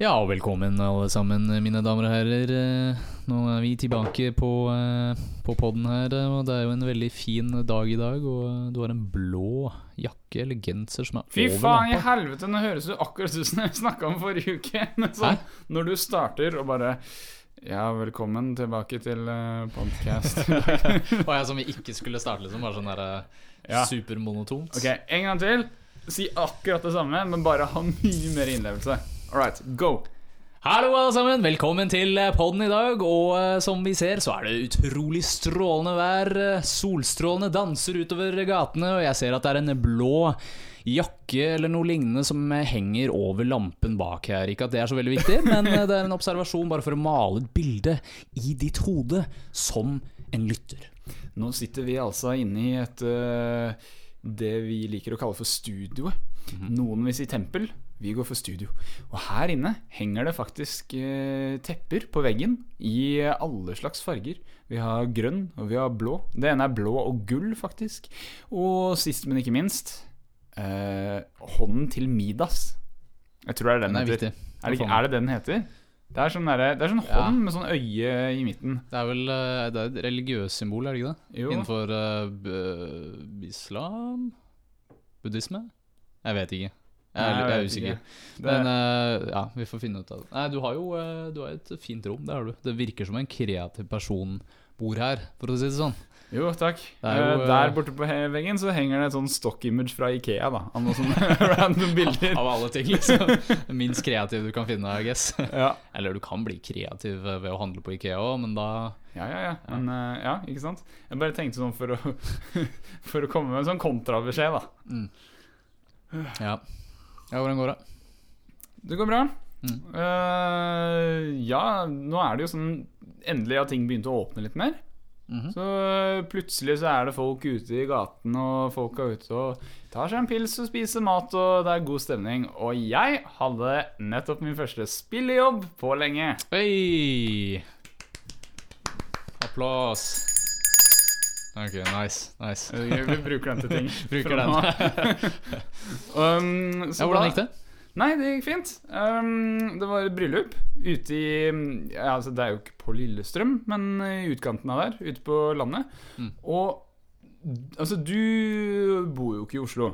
Ja, og velkommen alle sammen, mine damer og herrer. Eh, Nå er vi tilbake på, eh, på podden her, eh, og det er jo en veldig fin dag i dag. Og du har en blå jakke eller genser som er Fy over faen i helvete, nå høres du akkurat ut som jeg snakka om forrige uke. Så, når du starter og bare Ja, velkommen tilbake til podcast. Og jeg som vi ikke skulle starte, liksom. Bare sånn derre Ja. supermonotont. Ok, en gang til. Si akkurat det samme, men bare ha mye mer innlevelse. All right, go. Hallo, alle sammen. Velkommen til eh, podden i dag. Og eh, som vi ser, så er det utrolig strålende vær. Solstrålene danser utover gatene, og jeg ser at det er en blå jakke eller noe lignende som eh, henger over lampen bak her. Ikke at det er så veldig viktig, men det er en observasjon bare for å male et bilde i ditt hode som en lytter. Nå sitter vi altså inne i et det vi liker å kalle for studioet. Noen vil si tempel. Vi går for studio. Og her inne henger det faktisk eh, tepper på veggen i alle slags farger. Vi har grønn, og vi har blå. Det ene er blå og gull, faktisk. Og sist, men ikke minst eh, Hånden til Midas. Jeg tror det er den Den er heter. Er det, er det den heter? Det er sånn, der, det er sånn Ja. hånd med sånn øye i midten. Det er vel eh, det er et religiøst symbol, er det ikke det? Jo. Innenfor uh, islam? Buddhisme? Jeg vet ikke. Jeg er, jeg er usikker. Men uh, ja, vi får finne ut av det. Nei, du har jo eh, du har et fint rom, det har du. Det virker som en kreativ person bor her, for å si det sånn. jo, takk. Jo, eh, Der borte på veggen så henger det et sånn stock-image fra Ikea. da Av noen sånne random bilder. Av alle ting, liksom. Minst kreativ du kan finne, I guess. Ja, Eller du kan bli kreativ ved å handle på Ikea òg, men da ja, ja. ja. Men uh, ja, ikke sant? Jeg bare tenkte sånn for å, for å komme med en sånn kontrabeskjed, da. Ja. Ja hvordan går det? Det går bra. Mm. Uh, ja, nå er det jo sånn Endelig har ting begynt å åpne litt mer. Mhm. Så eh, plutselig så er det folk ute i gaten, og folk er ute og tar seg en pils og spiser mat, og det er god stemning. Og jeg hadde nettopp min første spillejobb på lenge. Hei! Applaus. Ok, nice. nice. Vi bruker den til ting. Bruker den. um, så Ja, hvordan gikk det? Nei, det gikk fint. Um, det var bryllup ute i ja, altså Det er jo ikke på Lillestrøm, men i utkanten av der, ute på landet. Mm. Og altså, du bor jo ikke i Oslo,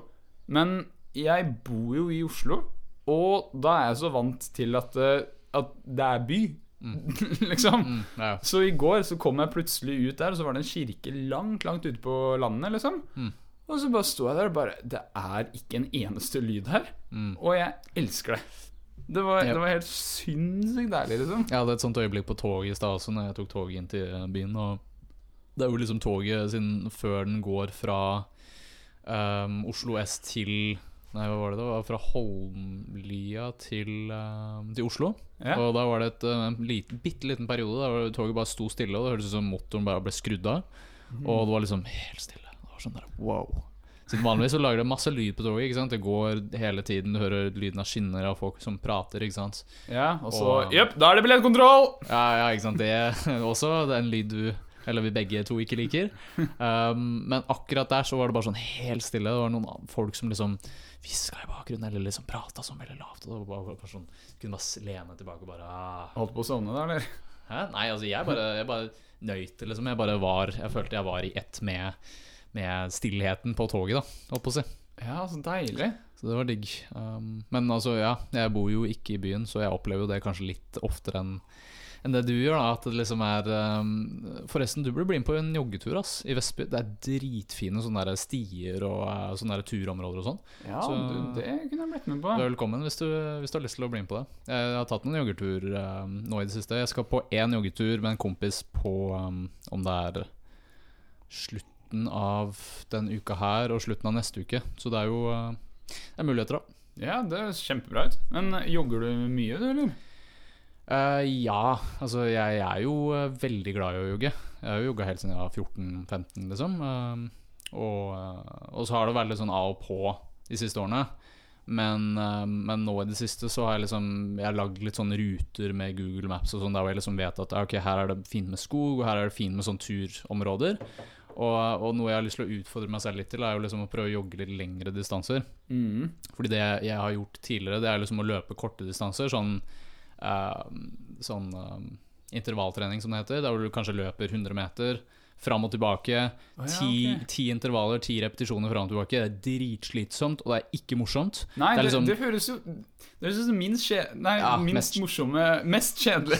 men jeg bor jo i Oslo, og da er jeg så vant til at, eh, at det er by. liksom. Mm, ja. Så i går så kom jeg plutselig ut der, og så var det en kirke langt, langt ute på landet, liksom. Mm. Og så bare sto jeg der og bare Det er ikke en eneste lyd her. Mm. Og jeg elsker det. Det var, Ja. det var helt sinnssykt deilig, liksom. Jeg hadde et sånt øyeblikk på toget i stad også, når jeg tok toget inn til byen. Og det er jo liksom toget siden før den går fra um, Oslo S til Nei, hva var det? Det var fra Holmlia til, uh, til Oslo. Ja. Og da var det et, eh, en liten, bitte liten periode der toget bare sto stille, og det hørtes ut som motoren bare ble skrudd av. Og det var liksom helt stille. Det var sånn der, wow. Siden vanligvis så lager det masse lyd på toget. ikke sant? Det går hele tiden, du hører lyden av skinner av folk som prater. ikke sant? ja og så Jepp, da er det billettkontroll! Ja, ja, ikke sant. Det er også det er en lyd du eller vi begge to ikke liker. Um, men akkurat der så var det bare sånn helt stille. Det var noen folk som liksom hviska i bakgrunnen eller liksom prata sånn veldig lavt. Og bare, bare sånn Kunne bare lene tilbake og bare ah. Holdt på å sovne, da, eller? Hæ? Nei, altså jeg bare, jeg bare nøyt det, liksom. Jeg bare var Jeg følte jeg var i ett med, med stillheten på toget, da, holdt på å si. Ja, så deilig. Så det var digg. Um, men altså, ja, jeg bor jo ikke i byen, så jeg opplever jo det kanskje litt oftere enn enn det du gjør. da At det liksom er um, Forresten, du burde bli med på en joggetur ass i Vestby. Det er dritfine sånne der stier og uh, sånne der turområder og sånn. Ja, Så- du, det kunne jeg blitt med på. Du er velkommen hvis du, hvis du har lyst til å bli med på det. Jeg har tatt noen joggetur uh, nå i det siste. Jeg skal på én joggetur med en kompis på um, om det er slutten av den uka her og slutten av neste uke. Så det er jo uh, det er muligheter, da. Ja, det høres kjempebra ut. Men jogger du mye, du, eller? Eh, ja, altså jeg er jo eh, veldig glad i å jogge. Jeg har jo jogga helt siden jeg var 14-15, liksom. Uh, og, og så har det vært litt sånn av og på de siste årene. Men, uh, men nå i det siste så har jeg liksom Jeg har lagd litt sånne ruter med Google Maps og sånn der hvor jeg liksom vet at ok, her er det fint med skog, og her er det fint med sånne turområder. Og, og noe jeg har lyst til å utfordre meg selv litt til, er jo liksom å prøve å jogge litt lengre distanser. Mm. Fordi det jeg har gjort tidligere, det er liksom å løpe korte distanser. Sånn sånn eh, intervalltrening, som det heter. Der hvor du kanskje løper 100 meter fram og tilbake. Å, ja, ti, ok. ti intervaller, ti repetisjoner fram og tilbake. Det er dritslitsomt, og det er ikke morsomt. Nei, Det det, liksom- det høres jo Det høres ut som minst, kje, nei, Ja, minst mest- morsomme Mest kjedelig.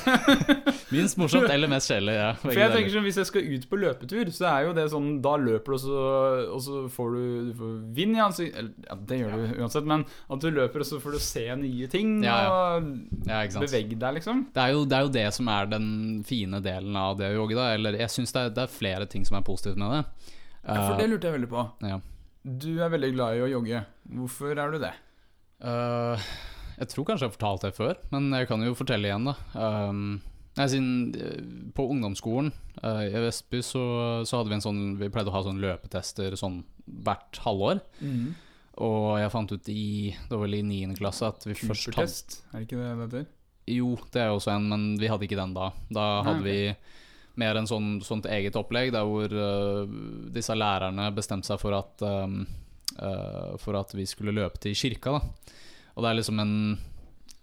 Minst morsomt eller mest kjedelig. Ja, For jeg tenker sånn, Hvis jeg skal ut på løpetur, så er jo det sånn Da løper du, og så, og så får du, du får vind i ansiktet Eller ja, det gjør du uansett, men at du løper, og så får du se nye ting og bevege deg, liksom. Det er, jo, det er jo det som er den fine delen av det å jogge. Da. Eller jeg syns det, det er flere ting som er positivt med det. Ja, for det lurte jeg veldig på. Eh, ja. Du er veldig glad i å jogge. Hvorfor er du det? Eh, jeg tror kanskje jeg har fortalt det før, men jeg kan jo fortelle igjen, da. Um, nei, siden eh, På ungdomsskolen uh, i Vestby så, så hadde vi en sånn Vi pleide å ha sånn løpetester sånn hvert halvår. Og jeg fant ut i Det var vel i 9. klasse at vi først hadde er det ikke det det heter? Jo, det er også en, men vi hadde ikke den da. Da Nei, hadde vi mer en sånn, sånt eget opplegg der hvor uh, disse lærerne bestemte seg for at um, uh, For at vi skulle løpe til kirka, da. Og det er liksom en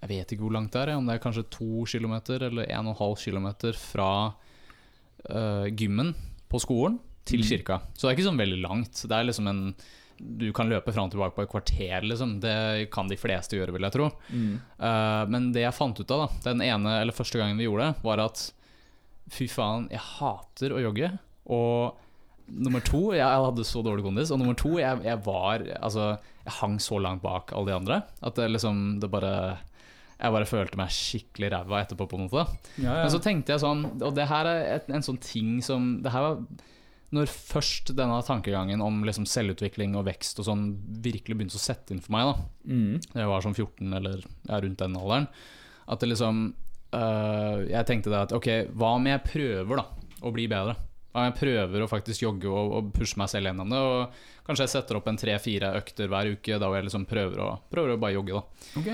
Jeg vet ikke hvor langt det er, om det er kanskje to kilometer eller en og en halv kilometer fra uh, gymmen på skolen til Mhm. kirka. Så det er ikke sånn veldig langt. Det er liksom en Du kan løpe fram og tilbake på et kvarter, liksom. Det kan de fleste gjøre, vil jeg tro. Mm. Uh, men det jeg fant ut av, da den ene, eller første gangen vi gjorde det, var at fy faen, jeg hater å jogge. Og nummer to, jeg hadde så dårlig kondis. Og nummer to, jeg, jeg var Altså, jeg hang så langt bak alle de andre at det liksom Det bare Jeg bare følte meg skikkelig ræva etterpå, på en måte. Ja, ja. Men så tenkte jeg sånn Og det her er et, en sånn ting som Det her var når først denne tankegangen om liksom selvutvikling og vekst og sånn virkelig begynte å sette inn for meg, da mm. jeg var sånn 14 eller ja, rundt den alderen, at det liksom øh, Jeg tenkte det at ok, hva om jeg prøver da å bli bedre? Jeg prøver å faktisk jogge og, og pushe meg selv gjennom det? Og kanskje jeg setter opp en tre-fire økter hver uke da jeg liksom prøver å, prøver å bare jogge, da. Ok.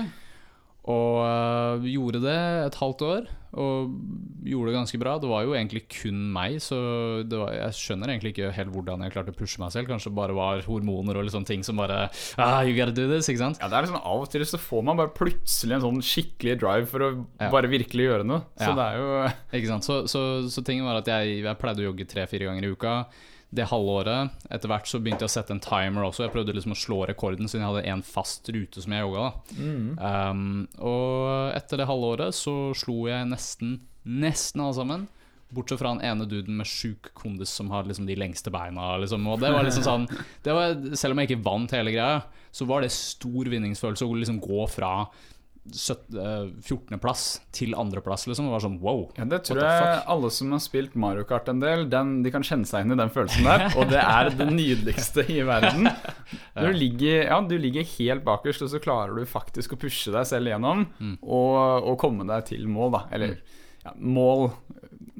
Og øh, gjorde det et halvt år, og gjorde det ganske bra. Det var jo egentlig kun meg, så det var, jeg skjønner egentlig ikke helt hvordan jeg klarte å pushe meg selv. Kanskje det bare var hormoner og liksom ting som bare ah, You gotta do this, ikke sant? Ja, det er liksom Av og til så får man bare plutselig en sånn skikkelig drive for å Ja. bare virkelig gjøre noe. Så Ja. det er jo Ikke sant? Så, så, så tingen var at jeg, jeg pleide å jogge tre-fire ganger i uka. Det halvåret, etter hvert så begynte jeg å sette en timer også. Jeg prøvde liksom å slå rekorden siden jeg hadde en fast rute som jeg yoga. mm. Um, og etter det halvåret så slo jeg nesten, nesten alle sammen. Bortsett fra den ene duden med sjuk kondis som har liksom de lengste beina. Liksom. Og det var liksom sånn det var, Selv om jeg ikke vant hele greia, så var det stor vinningsfølelse å liksom gå fra 14.-plass til andreplass, liksom. Det var sånn wow. Ja, det tror jeg alle som har spilt Mario Kart en del, den, de kan kjenne seg inn i den følelsen der. Og det er det nydeligste i verden. Du ligger, ja, du ligger helt bakerst, og så klarer du faktisk å pushe deg selv gjennom Mm. og, og komme deg til mål, da. Eller ja, mål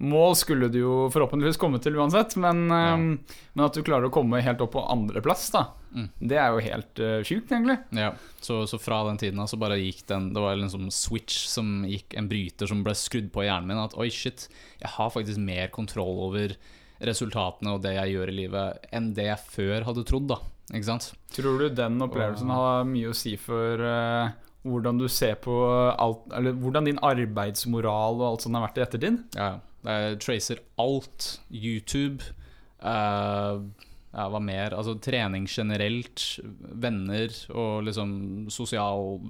Mål skulle du jo forhåpentligvis komme til uansett, men, Ja. um, men at du klarer å komme helt opp på andreplass, da. Mm. Det er jo helt uh, sjukt, egentlig. Ja, så, så fra den tiden av så bare gikk den Det var en sånn switch som gikk, en bryter som ble skrudd på i hjernen min. At oi, shit, jeg har faktisk mer kontroll over resultatene og det jeg gjør i livet, enn det jeg før hadde trodd, da. Ikke sant? Tror du den opplevelsen har mye å si for uh, hvordan du ser på alt Eller hvordan din arbeidsmoral og alt sånt har vært i ettertid? Ja, Ja, jeg tracer alt. YouTube. Uh, ja, hva mer? Altså trening generelt. Venner og liksom sosial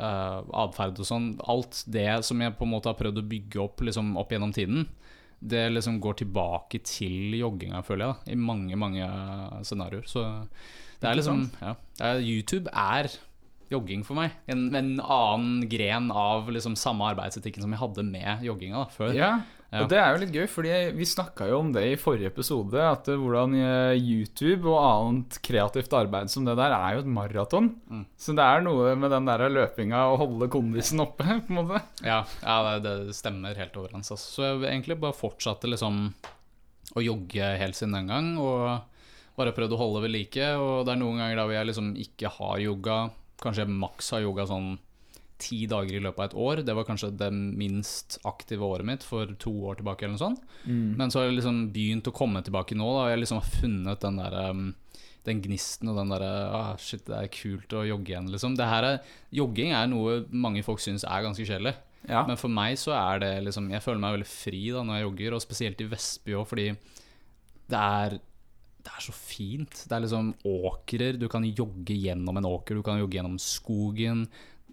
uh, atferd og sånn. Alt det som jeg på en måte har prøvd å bygge opp liksom, opp gjennom tiden, det liksom går tilbake til jogginga, føler jeg, da, i mange, mange scenarioer. Så det er liksom ja, YouTube er jogging for meg. En, en annen gren av liksom samme arbeidsetikken som jeg hadde med jogginga da, før. Ja, Ja. og det er jo litt gøy, fordi vi snakka jo om det i forrige episode. At hvordan eh, YouTube og annet kreativt arbeid som det der er jo et maraton. Mm. Så det er noe med den der løpinga og holde kondisen oppe, på en måte. Ja, ja det, stemmer helt overens. Altså. Så jeg egentlig bare fortsatte liksom å jogge helt siden den gang. Og bare prøvd å holde ved like. Og det er noen ganger da hvor jeg liksom ikke har yoga. Kanskje maks har yoga sånn ti dager i løpet av et år. Det var kanskje det minst aktive året mitt for to år tilbake. eller noe sånt Mm. Men så har jeg liksom begynt å komme tilbake nå. Da. Jeg liksom har funnet den der um, den gnisten og den derre ah, Shit, det er kult å jogge igjen, liksom. Det her er, jogging er noe mange folk syns er ganske kjedelig. Ja. Men for meg så er det liksom Jeg føler meg veldig fri da når jeg jogger, og spesielt i Vestby òg, fordi det er det er så fint. Det er liksom åkrer. Du kan jogge gjennom en åker, du kan jogge gjennom skogen.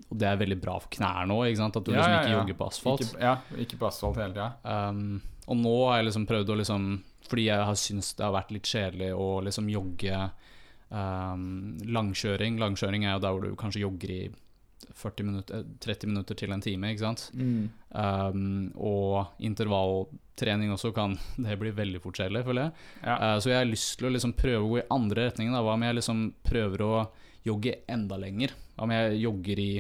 Og det er veldig bra for knærne òg, at du Ja, liksom ikke ja. jogger på asfalt. Ikke, ja, ikke på asfalt hele tida. Um, og nå har jeg liksom prøvd å liksom Fordi jeg har syntes det har vært litt kjedelig å liksom jogge um, langkjøring. Langkjøring er jo der hvor du kanskje jogger i 40 minutter, 30 minutter til en time, ikke sant. Um, og intervalltrening også kan det bli veldig fort kjedelig, føler jeg. Ja. Uh, så jeg har lyst til å liksom prøve å gå i andre retningen. Da. Hva om jeg liksom prøver å jogge enda lenger? Hva om jeg jogger i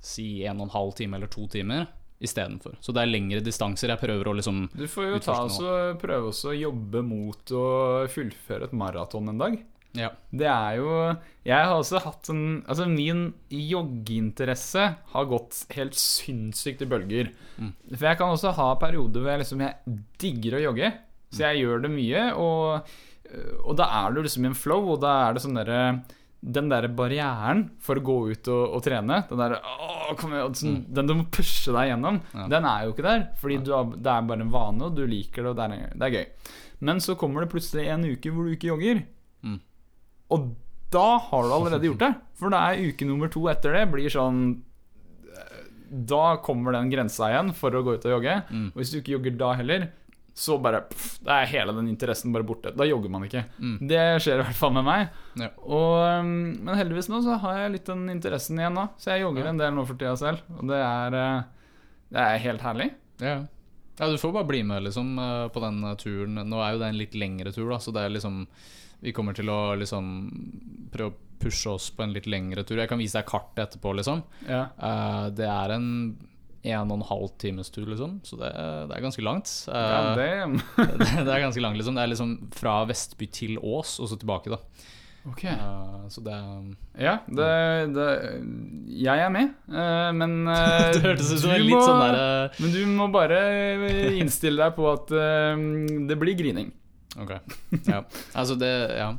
si en og en halv time eller to timer istedenfor? Så det er lengre distanser. Jeg prøver å liksom Du får jo ta Utforske prøve også å jobbe mot å fullføre et maraton en dag. Ja. Det er jo Jeg har også hatt en Altså, min joggeinteresse har gått helt sinnssykt i bølger. Mm. For jeg kan også ha perioder hvor jeg liksom Jeg digger å jogge, så jeg gjør det mye, og, og da er du liksom i en flow, og da er det sånn derre den der barrieren for å gå ut og, og trene, den der, åh, kom igjen, sånn, den du må pushe deg gjennom, Ja. den er jo ikke der. Fordi du har, det er bare en vane, og du liker det, og det er, det er gøy. Men så kommer det plutselig en uke hvor du ikke jogger. Mm. Og da har du allerede gjort det. For det er uke nummer to etter det blir sånn Da kommer den grensa igjen for å gå ut og jogge. Mm. Og hvis du ikke jogger da heller, så bare pff, Da er hele den interessen bare borte. Da jogger man ikke. Mm. Det skjer i hvert fall med meg. Ja. Og, um, men heldigvis nå så har jeg litt den interessen igjen nå. Så jeg jogger Ja. en del nå for tida selv. Og det er, eh, det er helt herlig. Ja. ja, du får bare bli med liksom eh, på den eh, turen. Nå er jo det en litt lengre tur, da, så det er liksom Vi kommer til å liksom prøve å pushe oss på en litt lengre tur. Jeg kan vise deg kartet etterpå, liksom. Ja. Uh, det er en en og en halv times tur, liksom, så det, det er ganske langt. Eh, Ja, det det, det er ganske langt, liksom. Det er liksom fra Vestby til Ås, og så tilbake, da. Okay. Uh, så det Ja, det, det Jeg er med, uh, men uh, Det hørtes ut som en litt sånn derre Men du må bare innstille deg på at eh, det blir grining. Ok. Ja. Altså, det Ja.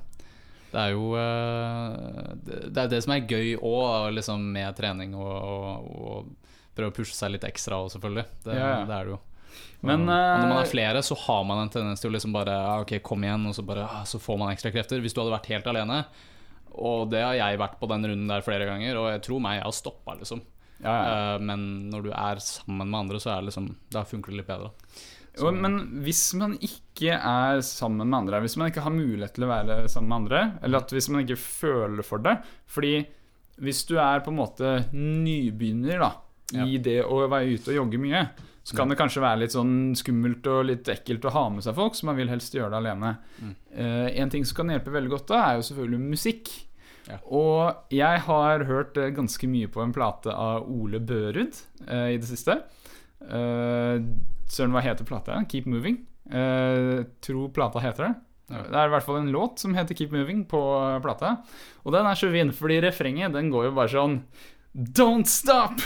Det er jo eh, det, det er det som er gøy òg, liksom, med trening og, og, og prøve å pushe seg litt ekstra òg, selvfølgelig. Det, Ja, ja. det er det jo. Men, og når man eh, er flere, så har man en tendens til å liksom bare ah, Ok, kom igjen, og så bare ah, Så får man ekstra krefter. Hvis du hadde vært helt alene, og det har jeg vært på den runden der flere ganger, og jeg tror meg, jeg har stoppa, liksom. Ja, ja. Eh, men når du er sammen med andre, så er det liksom Da funker det litt bedre. Så- men hvis man ikke er sammen med andre, hvis man ikke har mulighet til å være sammen med andre, eller at hvis man ikke føler for det Fordi hvis du er på en måte nybegynner da, i det å være ute og jogge mye, så kan det kanskje være litt sånn skummelt og litt ekkelt å ha med seg folk, så man vil helst gjøre det alene. Mm. Uh, en ting som kan hjelpe veldig godt da, er jo selvfølgelig musikk. Ja. Og jeg har hørt eh, ganske mye på en plate av Ole Børud uh, i det siste. Uh, Søren, hva heter plata? Keep Moving. Uh, tror plata heter det. Ja. Det er i hvert fall en låt som heter Keep Moving på plata. Og den er så fin, fordi refrenget den går jo bare sånn Don't stop!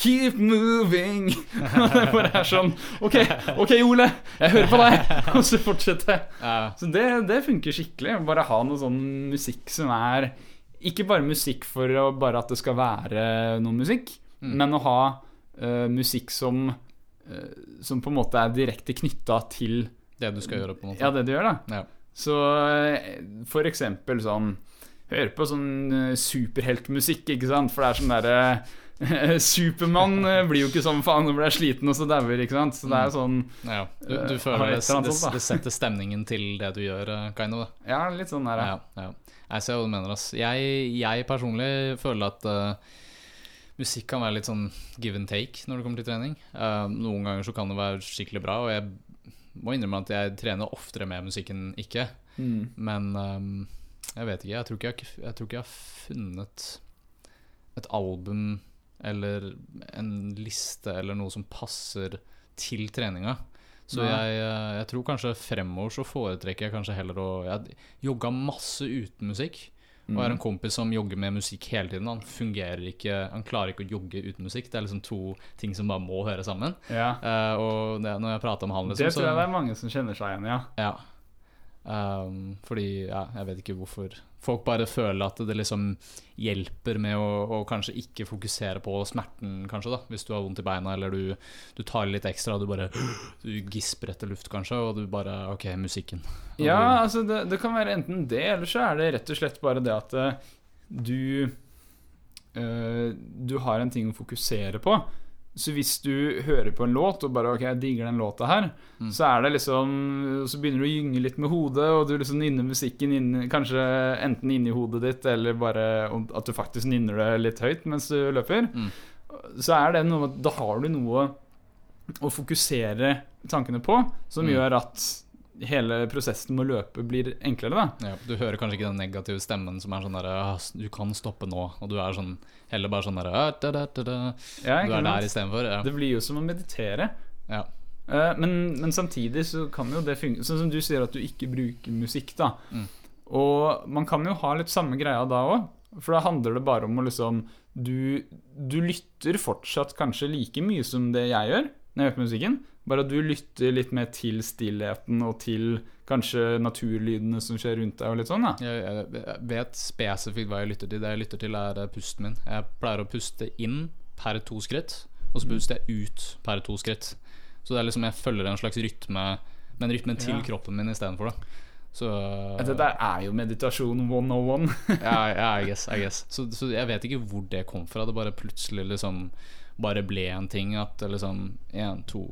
Keep moving! Det bare er sånn OK, ok, Ole, jeg hører på deg! Og så fortsetter. Eh, Så det, det funker skikkelig. Bare ha noe sånn musikk som er Ikke bare musikk for å, bare at det skal være noe musikk, Mm. men å ha uh, musikk som uh, Som på en måte er direkte knytta til det du skal gjøre, på en måte. ja, det du gjør, da. Ja. Så eh, for eksempel sånn Høre på sånn superheltmusikk, ikke sant? For det er sånn derre Supermann eh, blir jo ikke sånn faen, nå blir jeg sliten, og så dauer, ikke sant? Så det er sånn Ja, du, du Eh, føler det, et det, det setter stemningen til det du gjør, eh, kind of. Ja, litt sånn der, ja. Ja, ja. Jeg ser hva du mener. Ass. Jeg, jeg personlig føler at uh, musikk kan være litt sånn give and take når det kommer til trening. Uh, noen ganger så kan det være skikkelig bra, og jeg må innrømme at jeg trener oftere med musikk enn ikke. Mm. Men um, jeg vet ikke. Jeg tror ikke jeg, jeg tror ikke jeg har funnet et album eller en liste eller noe som passer til treninga. Så jeg, eh, jeg tror kanskje fremover så foretrekker jeg kanskje heller å Jeg jogga masse uten musikk. Og jeg har en kompis som jogger med musikk hele tiden. Han fungerer ikke Han klarer ikke å jogge uten musikk. Det er liksom to ting som bare må høre sammen. Ja. Uh, og det, når jeg prater med han, liksom, Det tror jeg det er mange som kjenner seg igjen i, ja. ja. Um, fordi ja, jeg vet ikke hvorfor folk bare føler at det liksom hjelper med å, å kanskje ikke fokusere på smerten, kanskje, da. Hvis du har vondt i beina, eller du, du tar litt ekstra, du bare Du gisper etter luft, kanskje, og du bare OK, musikken. Og Ja, du, altså det, det kan være enten det, eller så er det rett og slett bare det at eh, du eh, Du har en ting å fokusere på. Så hvis du hører på en låt og bare Ok, jeg digger den låta her, Mm. så er det liksom Så begynner du å gynge litt med hodet, og du liksom nynner musikken inn, kanskje enten inni hodet ditt, eller bare at du faktisk nynner det litt høyt mens du løper. Mm. Så er det noe Da har du noe å fokusere tankene på, som Mm. gjør at hele prosessen med å løpe blir enklere, da. ja, du hører kanskje ikke den negative stemmen som er sånn der «Ah, Du kan stoppe nå, og du er sånn heller bare sånn der «Ah, Du er der istedenfor. Ja. Det blir jo som å meditere. ja. Eh, Men, men samtidig så kan jo det fungere Sånn som du sier at du ikke bruker musikk, da. Mm. Og man kan jo ha litt samme greia da òg. For da handler det bare om å liksom du, du lytter fortsatt kanskje like mye som det jeg gjør når jeg hører på musikken. Bare at du lytter litt mer til stillheten og til kanskje naturlydene som skjer rundt deg. og litt sånn da Jeg, jeg, vet spesifikt hva jeg lytter til. Det jeg lytter til, er eh, pusten min. Jeg pleier å puste inn per to skritt, og så puster jeg ut per to skritt. Så det er liksom jeg følger en slags rytme, men rytmen til Ja. kroppen min istedenfor. Så Dette er jo meditasjon 101. ja, ja, I guess, I guess. Så, så jeg vet ikke hvor det kom fra. Det bare plutselig liksom bare ble en ting at det liksom Én, to,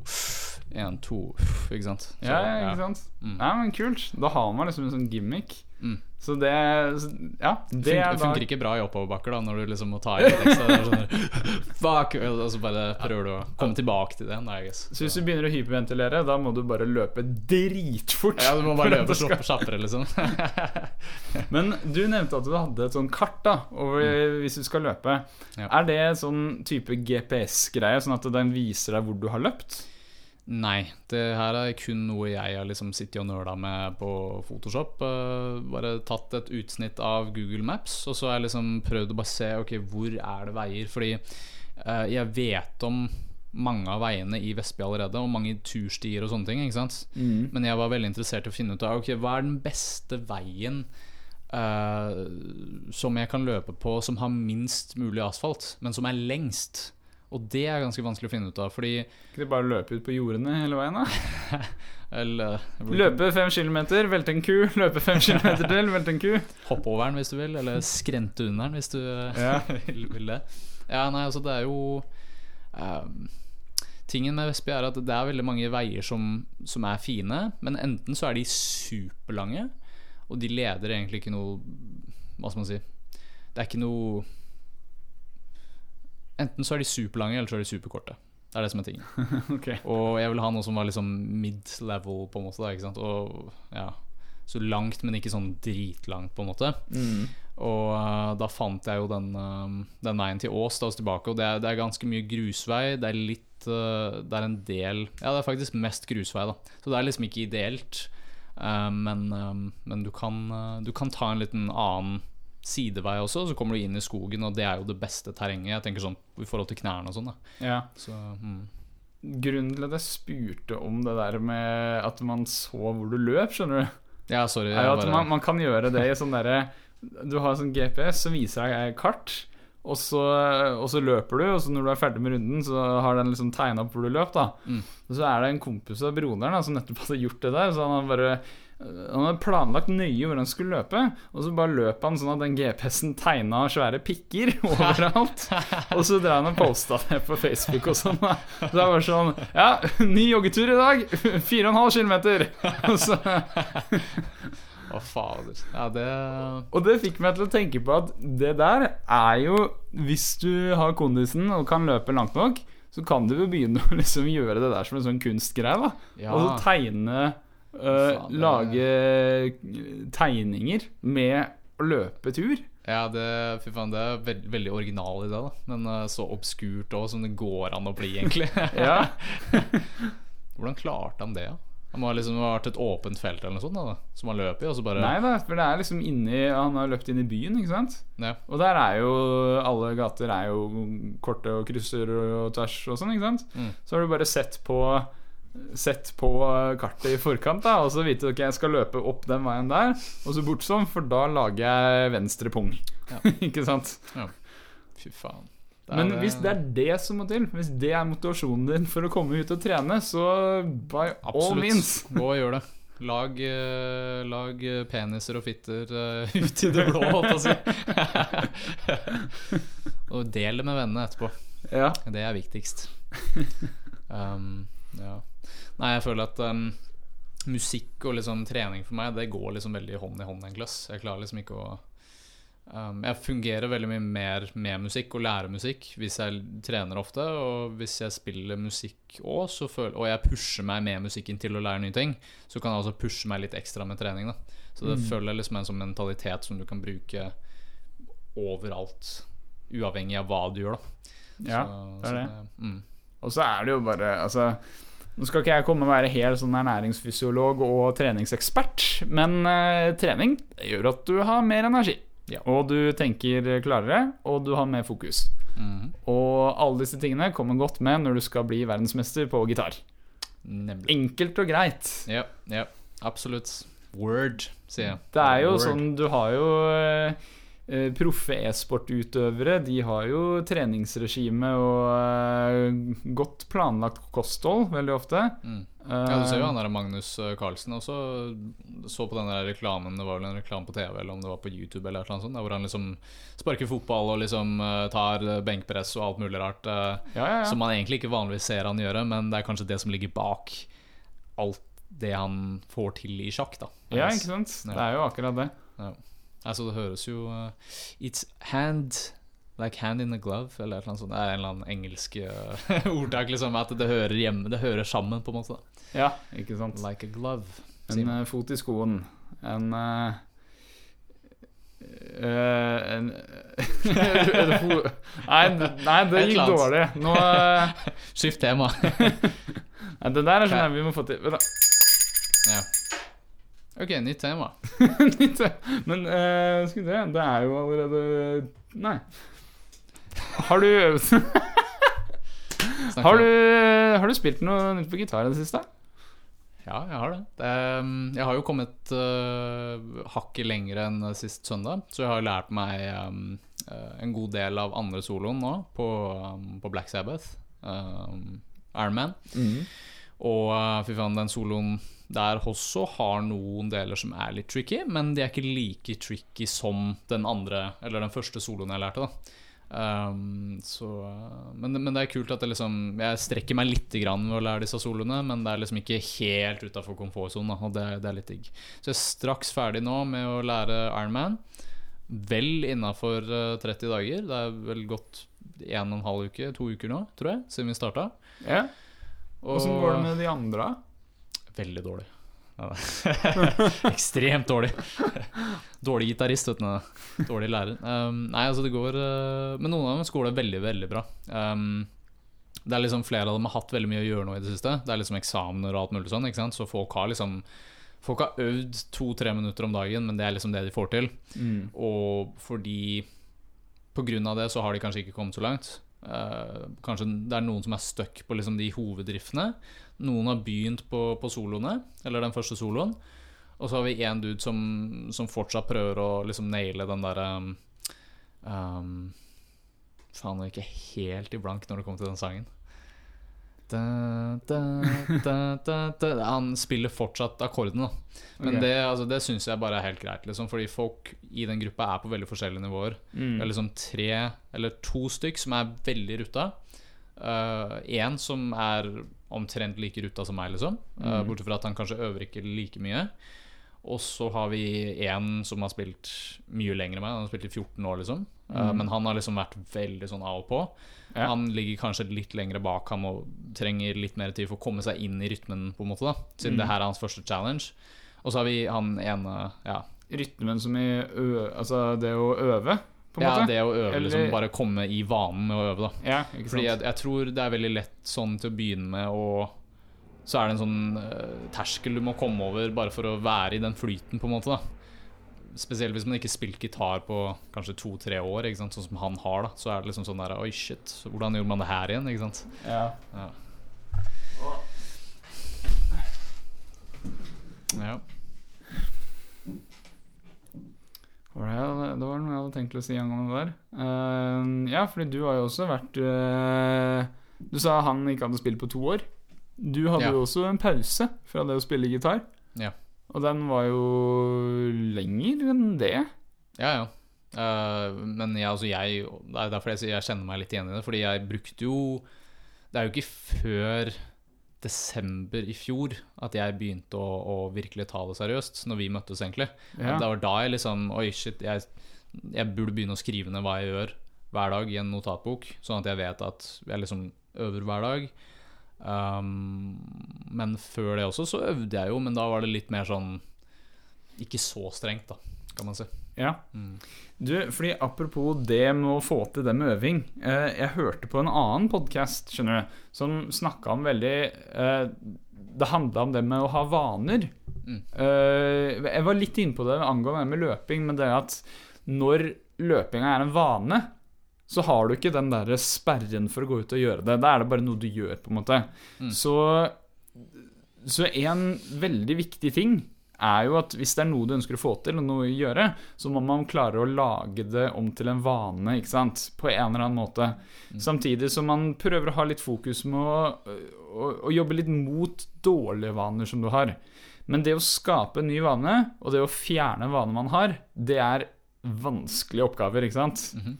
én, to Ikke sant? Så, ja, ja, ikke sant? Mm. Nei, men kult. Da har man liksom en sånn gimmick. Mm. Så det Ja, det Det er funker, funker ikke bra i oppoverbakker da når du liksom må ta i er sånn Fuck! Og så bare prøver du å komme tilbake til det. Nei, guess. Så hvis du begynner å hyperventilere, da må du bare løpe dritfort. Ja, du må bare løpe skal- kjappere, liksom. Men du nevnte at du hadde et sånn kart da over hvis du skal løpe. Ja. Er det sånn type GPS-greie, sånn at den viser deg hvor du har løpt? Nei, det her er kun noe jeg har liksom sittet og nøla med på Photoshop. Eh, bare tatt et utsnitt av Google Maps, og så har jeg liksom prøvd å bare se Ok, hvor er det veier. Fordi eh, jeg vet om mange av veiene i Vestby allerede, og mange turstier og sånne ting. ikke sant? Men jeg var veldig interessert i å finne ut av Ok, hva er den beste veien uh, som jeg kan løpe på som har minst mulig asfalt, men som er lengst. Og det er ganske vanskelig å finne ut av, fordi Ikke det bare løpe ut på jordene hele veien, da? eller, Løpe fem kilometer, velte en ku. Løpe fem kilometer til, velte en ku. Hoppe over den hvis du vil, eller skrente under den hvis du eh, Ja. vil, vil det. Ja, nei, altså det er jo um, Tingen med Vestby er at det er veldig mange veier som, som er fine, men enten så er de superlange, og de leder egentlig ikke noe Hva skal man si Det er ikke noe Enten så er de superlange, eller så er de superkorte. Det er det som er tingen. okay. Og jeg ville ha noe som var liksom mid-level, på en måte. Da? Og ja, så langt, men ikke sånn dritlangt, på en måte. Mm. Og uh, da fant jeg jo den, uh, den veien til Ås da oss tilbake, og det er, det er ganske mye grusvei. Det er litt uh, Det er en del Ja, det er faktisk mest grusvei, da. Så det er liksom ikke ideelt. Men, men du, kan, du kan ta en liten annen sidevei også, så kommer du inn i skogen, og det er jo det beste terrenget. Jeg tenker sånn i forhold til knærne og sånn. Ja. Så mm. Grunnen til at jeg spurte om det der med at man så hvor du løp, skjønner du, Ja, sorry. er jo at bare- man, man kan gjøre det i sånn derre Du har sånn GPS som viser deg kart, og så, og så løper du, og så når du er ferdig med runden, så har den liksom tegna opp hvor du løp, da. Mm. Og så er det en kompis av broderen da, som nettopp hadde gjort det der, så han bare han hadde planlagt nøye hvor han skulle løpe, og så bare løp han sånn at den GPS-en tegna svære pikker overalt. og så drev han og posta det på Facebook og sånn. Så det var sånn Ja, ny joggetur i dag! 4,5 km! Og så Å, fader. Ja, det Og det fikk meg til å tenke på at det der er jo Hvis du har kondisen og kan løpe langt nok, så kan du jo begynne å liksom gjøre det der som en sånn kunstgreie. da Ja. Og så tegne det- Lage tegninger med å løpe tur. Ja, det, fy faen, det er veld, veldig original idé, da. Men uh, så obskurt òg som det går an å bli, egentlig. Hvordan klarte han det? Han må liksom ha vært et åpent felt eller noe sånt, da, som han løp i, og så bare Nei da, for det er liksom inni Han har løpt inn i byen, ikke sant? Ja. Og der er jo Alle gater er jo korte og krysser og tvers og sånn, ikke sant? Mm. Så har du bare sett på sett på kartet i forkant, da og så vite ok, jeg skal løpe opp den veien der, og så bort sånn, for da lager jeg venstre pung. Ja. Ikke sant? Fy faen. Men det- hvis det er det som må til, hvis det er motivasjonen din for å komme ut og trene, så by all Absolutt. means. Gå og gjør det. Lag, eh, lag eh, peniser og fitter ut i det blå, holdt jeg på å si. og del det med vennene etterpå. Ja. Det er viktigst. Um, ja. Nei, jeg føler at um, musikk og liksom trening for meg, det går liksom veldig hånd i hånd, egentlig. Jeg klarer liksom ikke å um, Jeg fungerer veldig mye mer med musikk og lærer musikk hvis jeg trener ofte. Og hvis jeg spiller musikk òg, og jeg pusher meg med musikken til å lære nye ting, så kan jeg også pushe meg litt ekstra med trening. da Så det Mm. føler jeg liksom er en sånn mentalitet som du kan bruke overalt, uavhengig av hva du gjør, da. ja. Så- det er så det. mm. Og så er det jo bare Altså Nå skal ikke jeg komme og være helt sånn ernæringsfysiolog og treningsekspert, men eh, trening gjør at du har mer energi. Ja. Og du tenker klarere, og du har mer fokus. Mhm. Og alle disse tingene kommer godt med når du skal bli verdensmester på gitar. Nemlig. Enkelt og greit. Ja, ja, absolutt. Word, sier jeg. Det er jo Word. sånn Du har jo eh, proffe e-sportutøvere. De har jo treningsregime og eh, godt planlagt kosthold veldig ofte. mm. Ja, du ser jo Eh, han der Magnus eh, Carlsen også så på den der reklamen Det var vel en reklame på TV, eller om det var på YouTube, eller noe sånt, der hvor han liksom sparker fotball og liksom eh, tar eh, benkpress og alt mulig rart. eh, ja, ja, ja. Som man egentlig ikke vanligvis ser han gjøre, men det er kanskje det som ligger bak alt det han får til i sjakk, da. ja, ikke sant? Ja. Det er jo akkurat det. Altså, det høres jo uh, It's hand Like hand in a glove, eller annet sånt. Det er en eller annen engelsk uh, ordtak, liksom. At det hører hjemme Det hører sammen, på en måte. Ja, ikke sant. Like a glove. En eh, fot i skoen. En eh, en, nei, nei, det gikk dårlig. Nå Skift tema. nei, Det der er sånn vi må få til Vent, ja. Ok, nytt tema. nytt tema. Men uh, skal vi se Det er jo allerede Nei. Har du Har du, har du spilt noe nytt på gitar i det siste? Ja, jeg har det. det er, um, jeg har jo kommet uh, hakket lenger enn sist søndag, så jeg har lært meg um, uh, en god del av andre soloen nå på, um, på Black Sabbath. Um, Iron Man. Og uh, fy faen, den soloen der også har noen deler som er litt tricky, men de er ikke like tricky som den andre, eller den første soloen jeg lærte, da. Um, så, men, men det er kult at det liksom Jeg strekker meg litt grann ved å lære disse soloene, men det er liksom ikke helt utafor komfortsonen, og det, det er litt digg. Så jeg er straks ferdig nå med å lære Ironman. Vel innafor 30 dager. Det er vel gått en og en halv uke, to uker nå, tror jeg, siden vi starta. Ja. Åssen går det med de andre? Veldig dårlig. Ekstremt dårlig. Dårlig gitarist, vet du. Dårlig lærer. Um, nei, altså det går uh, Men noen av dem skoler veldig, veldig bra. Um, det er liksom Flere av dem har hatt veldig mye å gjøre nå i det siste. Det er liksom eksamener og alt mulig sånn. Ikke sant? Så folk har liksom Folk har øvd to-tre minutter om dagen, men det er liksom det de får til. Mm. Og fordi På grunn av det så har de kanskje ikke kommet så langt. Uh, kanskje det er noen som er stuck på liksom de hoveddriftene. Noen har begynt på, på soloene, eller den første soloen. Og så har vi én dude som, som fortsatt prøver å liksom naile den derre um, um, Faen, jeg er ikke helt i blank når det kommer til den sangen. Da, da, da. Han spiller fortsatt akkordene, da. Men okay. det, altså, det syns jeg bare er helt greit, liksom, fordi folk i den gruppa er på veldig forskjellige nivåer. Mm. Det er liksom tre eller to stykk som er veldig rutta. Én som er omtrent like ruta som meg, liksom. Uh, Mm. bortsett fra at han kanskje øver ikke like mye. Og så har vi én som har spilt mye lenger enn meg. Han har spilt i 14 år, liksom. Uh, Mm. Men han har liksom vært veldig sånn av og på. Ja. Han ligger kanskje litt lenger bak ham og trenger litt mer tid for å komme seg inn i rytmen, på en måte da siden Mm. det her er hans første challenge. Og så har vi han ene Ja, Rytmen som i ø, Altså det å øve, ja måte? det å øve, Eller- liksom bare komme i vanen med å øve, da. Ja? Fordi jeg, jeg tror det er veldig lett sånn til å begynne med å så er det en sånn uh, terskel du må komme over bare for å være i den flyten, på en måte. da Spesielt hvis man ikke har spilt gitar på kanskje to-tre år, ikke sant? sånn som han har. da Så er det liksom sånn der Oi, shit, hvordan gjorde man det her igjen? Ikke sant? ja. Ja. Ja. Var det, det var noe jeg hadde tenkt å si angående det der. Uh, ja, fordi du har jo også vært uh, Du sa han ikke hadde spilt på to år. Du hadde Ja. jo også en pause fra det å spille gitar. Ja. Og den var jo lenger enn det. Ja, ja. Uh, men jeg, altså jeg Det er derfor jeg sier jeg kjenner meg litt igjen i det. Fordi jeg brukte jo Det er jo ikke før desember i fjor at jeg begynte å, å virkelig ta det seriøst, når vi møttes, egentlig. Ja. Det var da jeg liksom Oi, shit, jeg, jeg burde begynne å skrive ned hva jeg gjør hver dag i en notatbok, sånn at jeg vet at jeg liksom øver hver dag. Um, men før det også så øvde jeg jo, men da var det litt mer sånn Ikke så strengt, da, kan man si. Ja. Mm. Du, fordi Apropos det med å få til det med øving. Eh, jeg hørte på en annen podkast som snakka om veldig eh, Det handla om det med å ha vaner. Mm. Eh, jeg var litt inne på det angående det med løping, men det at når løpinga er en vane, så har du ikke den der sperren for å gå ut og gjøre det. Da er det bare noe du gjør, på en måte. Mm. Så, så en veldig viktig ting er jo at hvis det er noe du ønsker å få til, og noe å gjøre, så må man klare å lage det om til en vane, ikke sant? På en eller annen måte. Samtidig som man prøver å ha litt fokus med å, å, å jobbe litt mot dårlige vaner som du har. Men det å skape en ny vane, og det å fjerne en vane man har, det er vanskelige oppgaver, ikke sant? Mhm.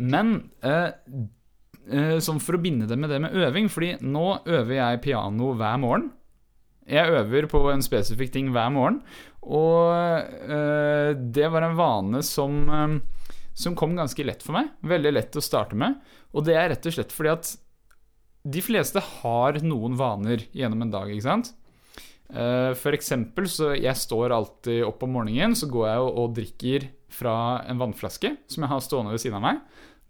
Men eh, eh, sånn for å binde det med det med øving, fordi nå øver jeg piano hver morgen. Jeg øver på en spesifikk ting hver morgen, og eh, det var en vane som, eh, som kom ganske lett for meg. Veldig lett å starte med. Og det er rett og slett fordi at de fleste har noen vaner gjennom en dag, ikke sant? Eh, For eksempel så jeg står alltid opp om morgenen, så går jeg og, drikker fra en vannflaske som jeg har stående ved siden av meg.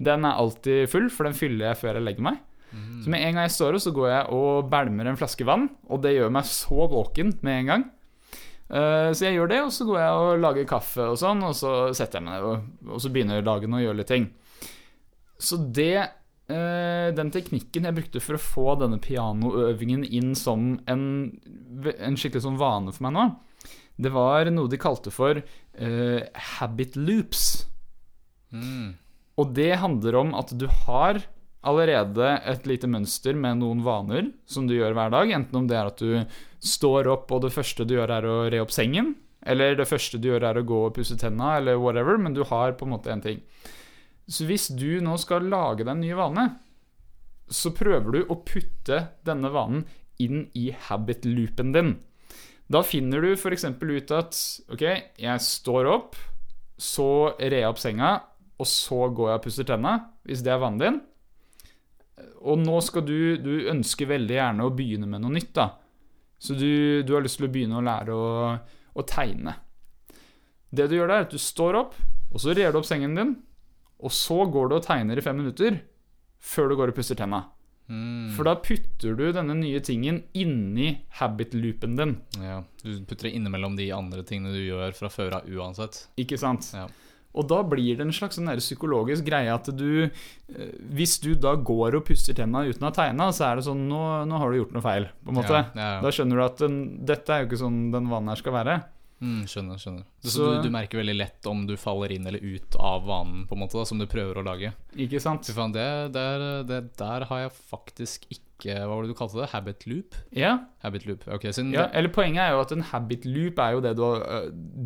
Den er alltid full, for den fyller jeg før jeg legger meg. Mhm. Så med en gang jeg står opp, så går jeg og bælmer en flaske vann, og det gjør meg så våken med en gang. Uh, Så jeg gjør det, og så går jeg og lager kaffe og sånn, og så setter jeg meg ned, og, og så begynner dagen å gjøre litt ting. Så det uh, Den teknikken jeg brukte for å få denne pianoøvingen inn som en, en skikkelig sånn vane for meg nå, det var noe de kalte for uh, habit loops. Mm. Og det handler om at du har allerede et lite mønster med noen vaner som du gjør hver dag. Enten om det er at du står opp, og det første du gjør, er å re opp sengen. Eller det første du gjør, er å gå og pusse tenna, eller whatever. Men du har på en måte en ting. Så hvis du nå skal lage deg en ny vane, så prøver du å putte denne vanen inn i habit-loopen din. Da finner du f.eks. ut at ok, jeg står opp, så rer jeg opp senga, og så går jeg og pusser tenna, hvis det er vanen din. Og nå skal du Du ønsker veldig gjerne å begynne med noe nytt, da. Så du, du har lyst til å begynne å lære å, å tegne. Det du gjør da, er at du står opp, og så rer du opp sengen din, og så går du og tegner i fem minutter før du går og pusser tenna. Mm. For da putter du denne nye tingen inni habit-loopen din. Ja, du putter det innimellom de andre tingene du gjør fra før av uansett. Ikke sant? Ja. Og da blir det en slags sånn psykologisk greie at du eh, Hvis du da går og pusser tenna uten å ha tegna, så er det sånn nå, nå har du gjort noe feil, på en måte. Ja, ja, ja. Da skjønner du at den, dette er jo ikke sånn den vanen her skal være. Mm, skjønner, skjønner. Så, Så- du, du merker veldig lett om du faller inn eller ut av vanen på en måte da, som du prøver å lage. Ikke sant? Fy faen, det, der, det der har jeg faktisk ikke Hva var det du kalte det? Habit loop? Ja, Habit loop, ok, sin, ja, eller poenget er jo at en habit loop er jo det du,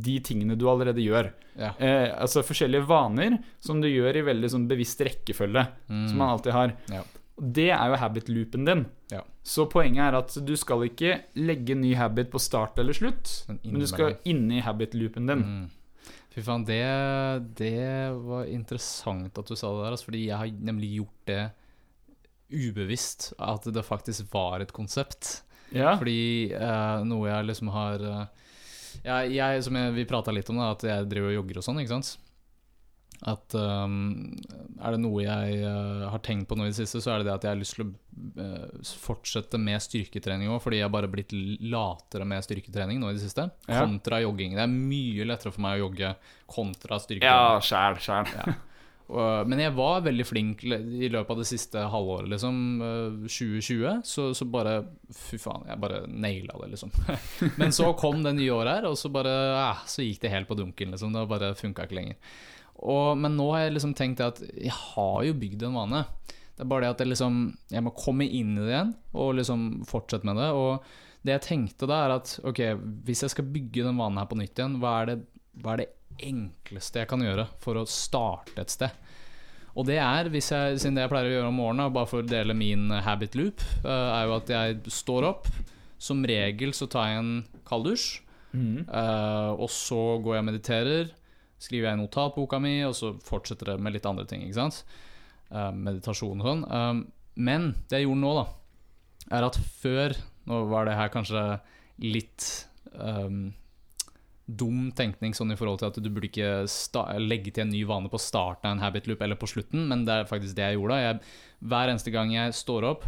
de tingene du allerede gjør. ja. Eh, altså forskjellige vaner som du gjør i veldig sånn bevisst rekkefølge, Mm, som man alltid har. ja. Det er jo habit-loopen din. Ja. Så poenget er at du skal ikke legge ny habit på start eller slutt, Men men du skal inni habit-loopen din. Mm. Fy faen, det, det var interessant at du sa det der, altså, fordi jeg har nemlig gjort det ubevisst, at det faktisk var et konsept. Ja. Fordi eh, noe jeg liksom har eh, jeg, jeg, Som jeg, vi prata litt om, da, at jeg driver og jogger og sånn, ikke sant. At um, er det noe jeg uh, har tenkt på nå i det siste, så er det det at jeg har lyst til å uh, fortsette med styrketrening òg, fordi jeg har bare blitt latere med styrketrening nå i det siste. Ja. Kontra jogging. Det er mye lettere for meg å jogge kontra ja, styrketrening. sjæl, Ja. Og- Men jeg var veldig flink i løpet av det siste halvåret, liksom. eh, 2020. Så, så bare Fy faen, jeg bare naila det, liksom. Men så kom det nye året her, og så bare eh, Så gikk det helt på dunken, liksom. Det bare funka ikke lenger. Og, men nå har jeg liksom tenkt at jeg har jo bygd en vane. Det er bare det at jeg liksom Jeg må komme inn i det igjen og liksom fortsette med det. Og det jeg tenkte da, er at ok, hvis jeg skal bygge den vanen her på nytt igjen, hva er det, hva er det enkleste jeg kan gjøre for å starte et sted? Og det er, hvis jeg, siden det jeg pleier å gjøre om morgenen, bare for å dele min habit loop, eh, er jo at jeg står opp. Som regel så tar jeg en kald dusj. Mhm. Eh, og så går jeg og mediterer. Skriver jeg i notatboka mi, og så fortsetter det med litt andre ting. ikke sant? Eh, meditasjon og sånn. Eh, men det jeg gjorde nå, da, er at før Nå var det her kanskje litt um, dum tenkning sånn i forhold til at du burde ikke legge til en ny vane på starten av en habit loop eller på slutten, men det er faktisk det jeg gjorde. Jeg, hver eneste gang jeg står opp,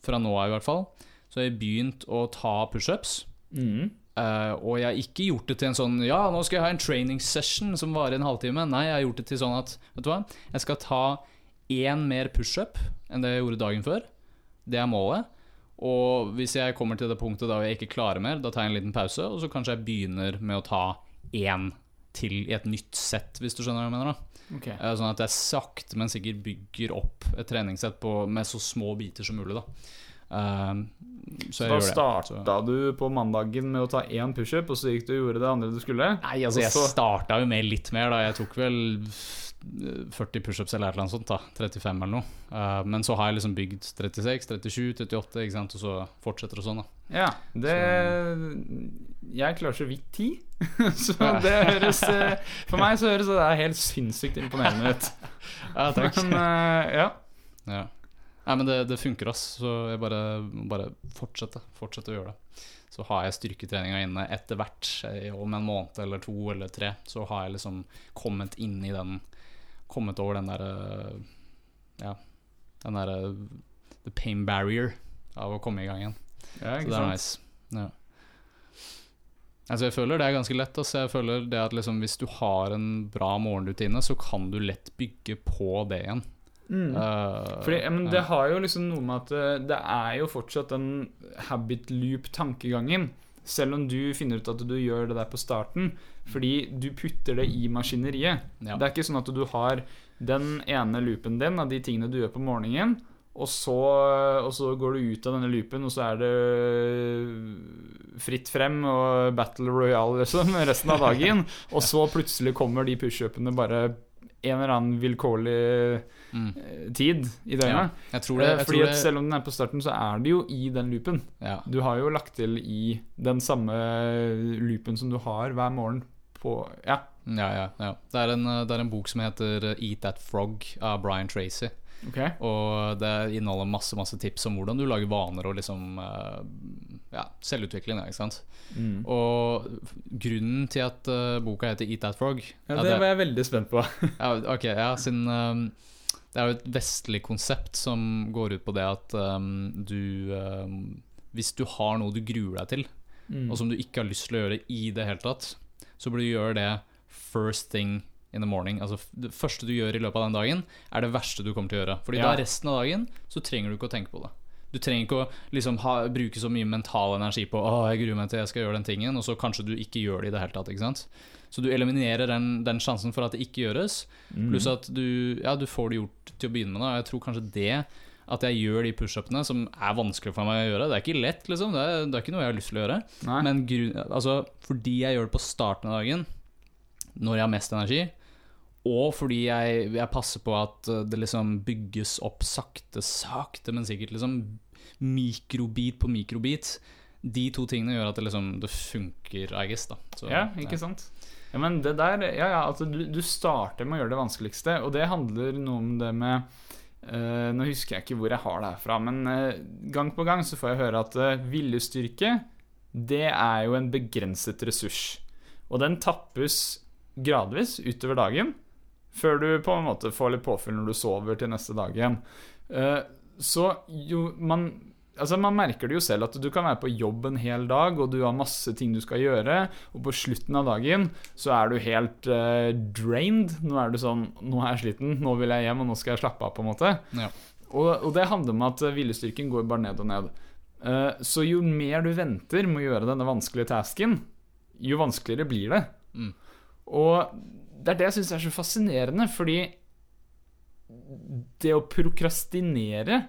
fra nå av i hvert fall, så har jeg begynt å ta pushups. Mhm. Eh, og jeg har ikke gjort det til en sånn Ja, nå skal jeg ha en training session som varer en halvtime. Nei, jeg har gjort det til sånn at Vet du hva? Jeg skal ta én mer pushup enn det jeg gjorde dagen før. Det er målet. Og hvis jeg kommer til det punktet da jeg ikke klarer mer, da tar jeg en liten pause, og så kanskje jeg begynner med å ta én til i et nytt sett, hvis du skjønner hva jeg mener. da okay. uh, Sånn at jeg sakte, men sikkert bygger opp et treningssett på, med så små biter som mulig. da Eh, Så jeg Da starta du på mandagen med å ta én pushup, og så gikk du og gjorde det andre du skulle? Nei, altså jeg så- starta jo med litt mer da Jeg tok vel 40 pushups eller annet sånt da 35 eller noe Uh, Men så har jeg liksom bygd 36, 37, 38 ikke sant? Og så fortsetter det sånn da Ja, det Jeg klarer så vidt ti. så det høres eh, For meg så høres det helt sinnssykt imponerende ut. Ja, takk Men uh, ja. ja. Nei, men det, det funker ass Så jeg bare, bare fortsette Fortsette å gjøre det Så har jeg styrketreninga inne etter hvert eh, Om en måned eller to eller tre Så har jeg liksom kommet inn i den Kommet over den der eh, Ja Den der eh, The pain barrier Av å komme i gang igjen ja Så ikke det er nice. Ja. Altså jeg føler det er ganske lett. Altså jeg føler det at liksom Hvis du har en bra morgenrutine, så kan du lett bygge på det igjen. Mm. Uh, Fordi, men det har jo liksom noe med at eh, det er jo fortsatt den habit loop-tankegangen. Selv om du finner ut at du gjør det der på starten. Fordi du putter det i maskineriet. Ja. Det er ikke sånn at du har den ene loopen din av de tingene du gjør på morgenen, og så, og så går du ut av denne loopen, og så er det fritt frem og battle royale liksom, resten av dagen. og så plutselig kommer de pushupene bare en eller annen vilkårlig Mm. eh, tid i døgnet. Jeg tror det, Eh, Fordi det selv om den er på starten, så er det jo i den loopen. ja. Du har jo lagt til i den samme loopen som du har hver morgen på Ja. Ja, ja, ja. Det, er en, eh, det er en bok som heter eh, Eat That Frog av Brian Tracy. Okay. Og det inneholder masse masse tips om hvordan du lager vaner og liksom eh, ja, selvutvikling. Da, ikke sant? Mm. Og grunnen til at uh, boka heter Eat That Frog Ja, ja, det var jeg veldig spent på. Ja, ok, ja, sin, um, Det er jo et vestlig konsept som går ut på det at um, du um, Hvis du har noe du gruer deg til, Mm. og som du ikke har lyst til å gjøre i det hele tatt, så burde du gjøre det first thing in the morning. Altså Det første du gjør i løpet av den dagen, er det verste du kommer til å gjøre. Fordi Ja. da resten av dagen så trenger du ikke å tenke på det. Du trenger ikke å liksom ha, bruke så mye mental energi på Å, jeg gruer meg til jeg skal gjøre den tingen, og så kanskje du ikke gjør det i det hele tatt. Ikke sant? Så du eliminerer den, den sjansen for at det ikke gjøres. Mm. Pluss at du, ja, du får det gjort til å begynne med. Da. Jeg tror kanskje det at jeg gjør de pushupene, som er vanskelig for meg å gjøre Det er ikke lett, liksom. Det er, det er ikke noe jeg har lyst til å gjøre. Nei. Men grunn, altså, fordi jeg gjør det på starten av dagen, når jeg har mest energi, og fordi jeg, jeg passer på at uh, det liksom bygges opp sakte, sakte, men sikkert liksom mikrobit på mikrobit. De to tingene gjør at det liksom det funker, I guess. da Så, ja, ikke sant? Ja, men det der Ja, ja, altså du, du starter med å gjøre det vanskeligste, og det handler noe om det med Uh, Nå husker jeg ikke hvor jeg har det herfra, men uh, gang på gang så får jeg høre at uh, viljestyrke, det er jo en begrenset ressurs. Og den tappes gradvis utover dagen, før du på en måte får litt påfyll når du sover til neste dag igjen. Eh, så jo man Altså Man merker det jo selv at du kan være på jobb en hel dag, og du har masse ting du skal gjøre, og på slutten av dagen så er du helt uh, drained. Nå er du sånn Nå er jeg sliten, nå vil jeg hjem, og nå skal jeg slappe av, på en måte. Ja. Og, og det handler om at hvilestyrken går bare ned og ned. Eh, så jo mer du venter med å gjøre denne vanskelige tasken, jo vanskeligere blir det. Mm. Og det er det jeg syns er så fascinerende, fordi det å prokrastinere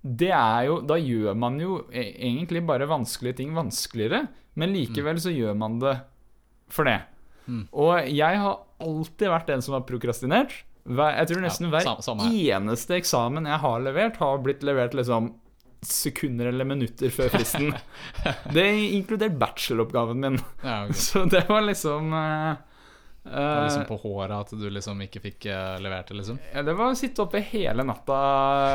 det er jo Da gjør man jo e- egentlig bare vanskelige ting vanskeligere, men likevel så gjør man det for det. Mm. Og jeg har alltid vært den som har prokrastinert. Jeg tror nesten Ja, hver samme- eneste eksamen jeg har levert, har blitt levert liksom sekunder eller minutter før fristen. det inkludert bacheloroppgaven min. Ja, okay. Så det var liksom eh, Det var liksom eh, på håret at du liksom ikke fikk eh, levert det, liksom? ja, Det var å sitte oppe hele natta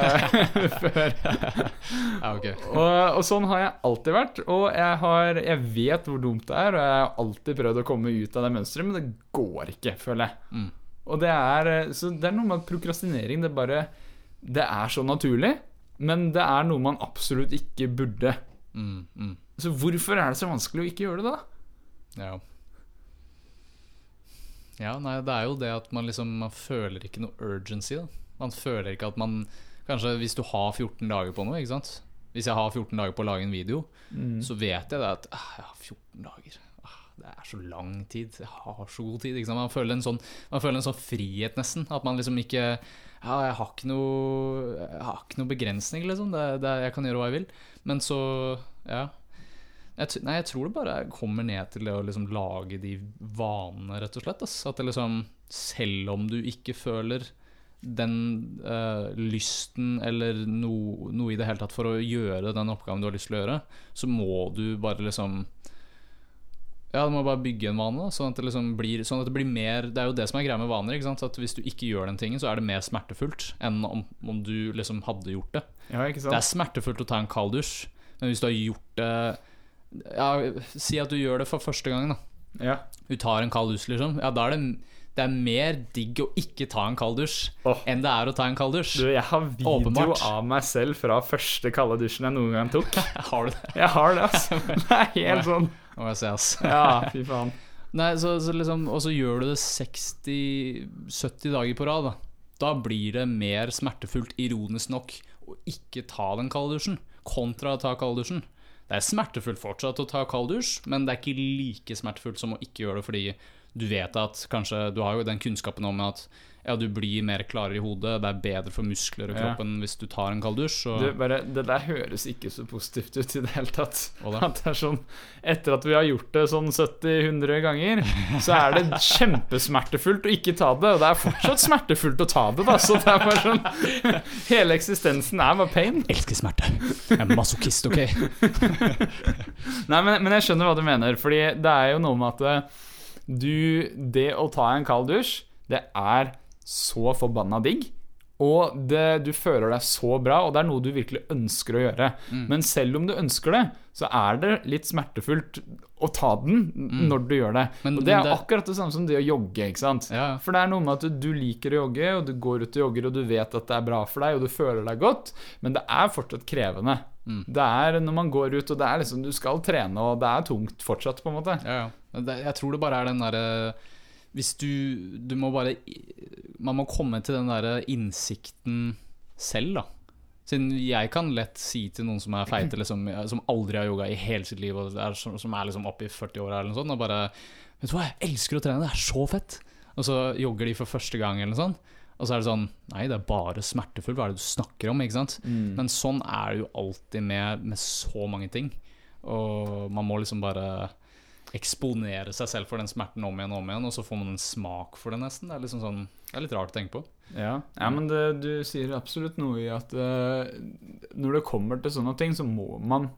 før. Ja, okay. Og, og sånn har jeg alltid vært. Og jeg, har, jeg vet hvor dumt det er, og jeg har alltid prøvd å komme ut av det mønsteret, men det går ikke, føler jeg. Mm. Og det er, eh, så det er noe med prokrastinering det bare Det er så naturlig, men det er noe man absolutt ikke burde. Mm, mm. Så hvorfor er det så vanskelig å ikke gjøre det, da? Ja. Ja, nei, det er jo det at man liksom Man føler ikke noe urgency, da. Man føler ikke at man Kanskje hvis du har 14 dager på noe, ikke sant. Hvis jeg har 14 dager på å lage en video, så vet jeg det at ah, jeg har 14 dager. Ah, det er så lang tid. Jeg har så god tid. Man, føler en sånn, man føler en sånn frihet, nesten. At man liksom ikke Ja, jeg har ikke noe, har ikke noe begrensning, liksom. Det, det, jeg kan gjøre hva jeg vil. Men så Ja. Jeg, nei, jeg tror det bare kommer ned til det å liksom lage de vanene, rett og slett. Ass. At det liksom, selv om du ikke føler den eh, lysten eller no, noe i det hele tatt for å gjøre den oppgaven du har lyst til å gjøre, så må du bare liksom Ja, du må bare bygge en vane, sånn at det liksom blir Sånn at det blir mer Det er jo det som er greia med vaner. Ikke sant? At hvis du ikke gjør den tingen, så er det mer smertefullt enn om, om du liksom hadde gjort det. Ja, Det er smertefullt å ta en kald dusj, men hvis du har gjort det ja, Si at du gjør det for første gang. da Ja. Du tar en kald dusj, liksom. Ja, da er det, det er mer digg å ikke ta en kald dusj oh. enn det er å ta en kald dusj. Du, jeg har video Åpenbart. av meg selv fra første kalde dusjen jeg noen gang tok. Har du det? Jeg har det, altså. Det er helt sånn. Må jeg se, ass. Ja, fy faen. Nei, så, så liksom, og så gjør du det 60-70 dager på rad. Da. da blir det mer smertefullt, ironisk nok, å ikke ta den kalde dusjen, kontra å ta kalddusjen. Det er smertefullt fortsatt å ta kald dusj, men det er ikke like smertefullt som å ikke gjøre det fordi du vet at kanskje Du har jo den kunnskapen om at ja, du blir mer klarere i hodet, det er bedre for muskler og Ja. kroppen hvis du tar en kald dusj. Og, Du, bare, det der høres ikke så positivt ut i det hele tatt. Da? At det er sånn Etter at vi har gjort det sånn 70-100 ganger, så er det kjempesmertefullt å ikke ta det. Og det er fortsatt smertefullt å ta det, da. Så det er bare sånn Hele eksistensen er bare pain. elsker smerte. Jeg er masochist, ok? Nei, men, men jeg skjønner hva du mener. Fordi det er jo noe med at eh, du Det å ta en kald dusj, det er så forbanna digg. Og det, du føler deg så bra, og det er noe du virkelig ønsker å gjøre. Mm. Men selv om du ønsker det, så er det litt smertefullt å ta den når du gjør det. Mm. Men- og det er det- akkurat det samme som det å jogge. ikke sant? Ja. For det er noe med at du, du liker å jogge, og du går ut og jogger, og du vet at det er bra for deg, og du føler deg godt, men det er fortsatt krevende. Mm. Det er når man går ut, og det er liksom du skal trene, og det er tungt fortsatt, på en måte. Ja, ja. Jeg tror det bare er den derre Hvis du Du må bare Man må komme til den derre innsikten selv, da. Siden jeg kan lett si til noen som er feite, liksom, som aldri har yoga i hele sitt liv, og er, som som er liksom oppe i 40-åra eller noe sånt, og bare Vet du hva, jeg elsker å trene, det er så fett! Og så jogger de for første gang, eller noe sånt. Og så er det sånn Nei, det er bare smertefullt. Hva er det du snakker om? ikke sant? Men sånn er det jo alltid med, med så mange ting. Og man må liksom bare eksponere seg selv for den smerten om igjen og om igjen, og så får man en smak for det, nesten. Det er, liksom sånn, det er litt rart å tenke på. Ja, ja men det, du sier absolutt noe i at uh, når det kommer til sånne ting, så må man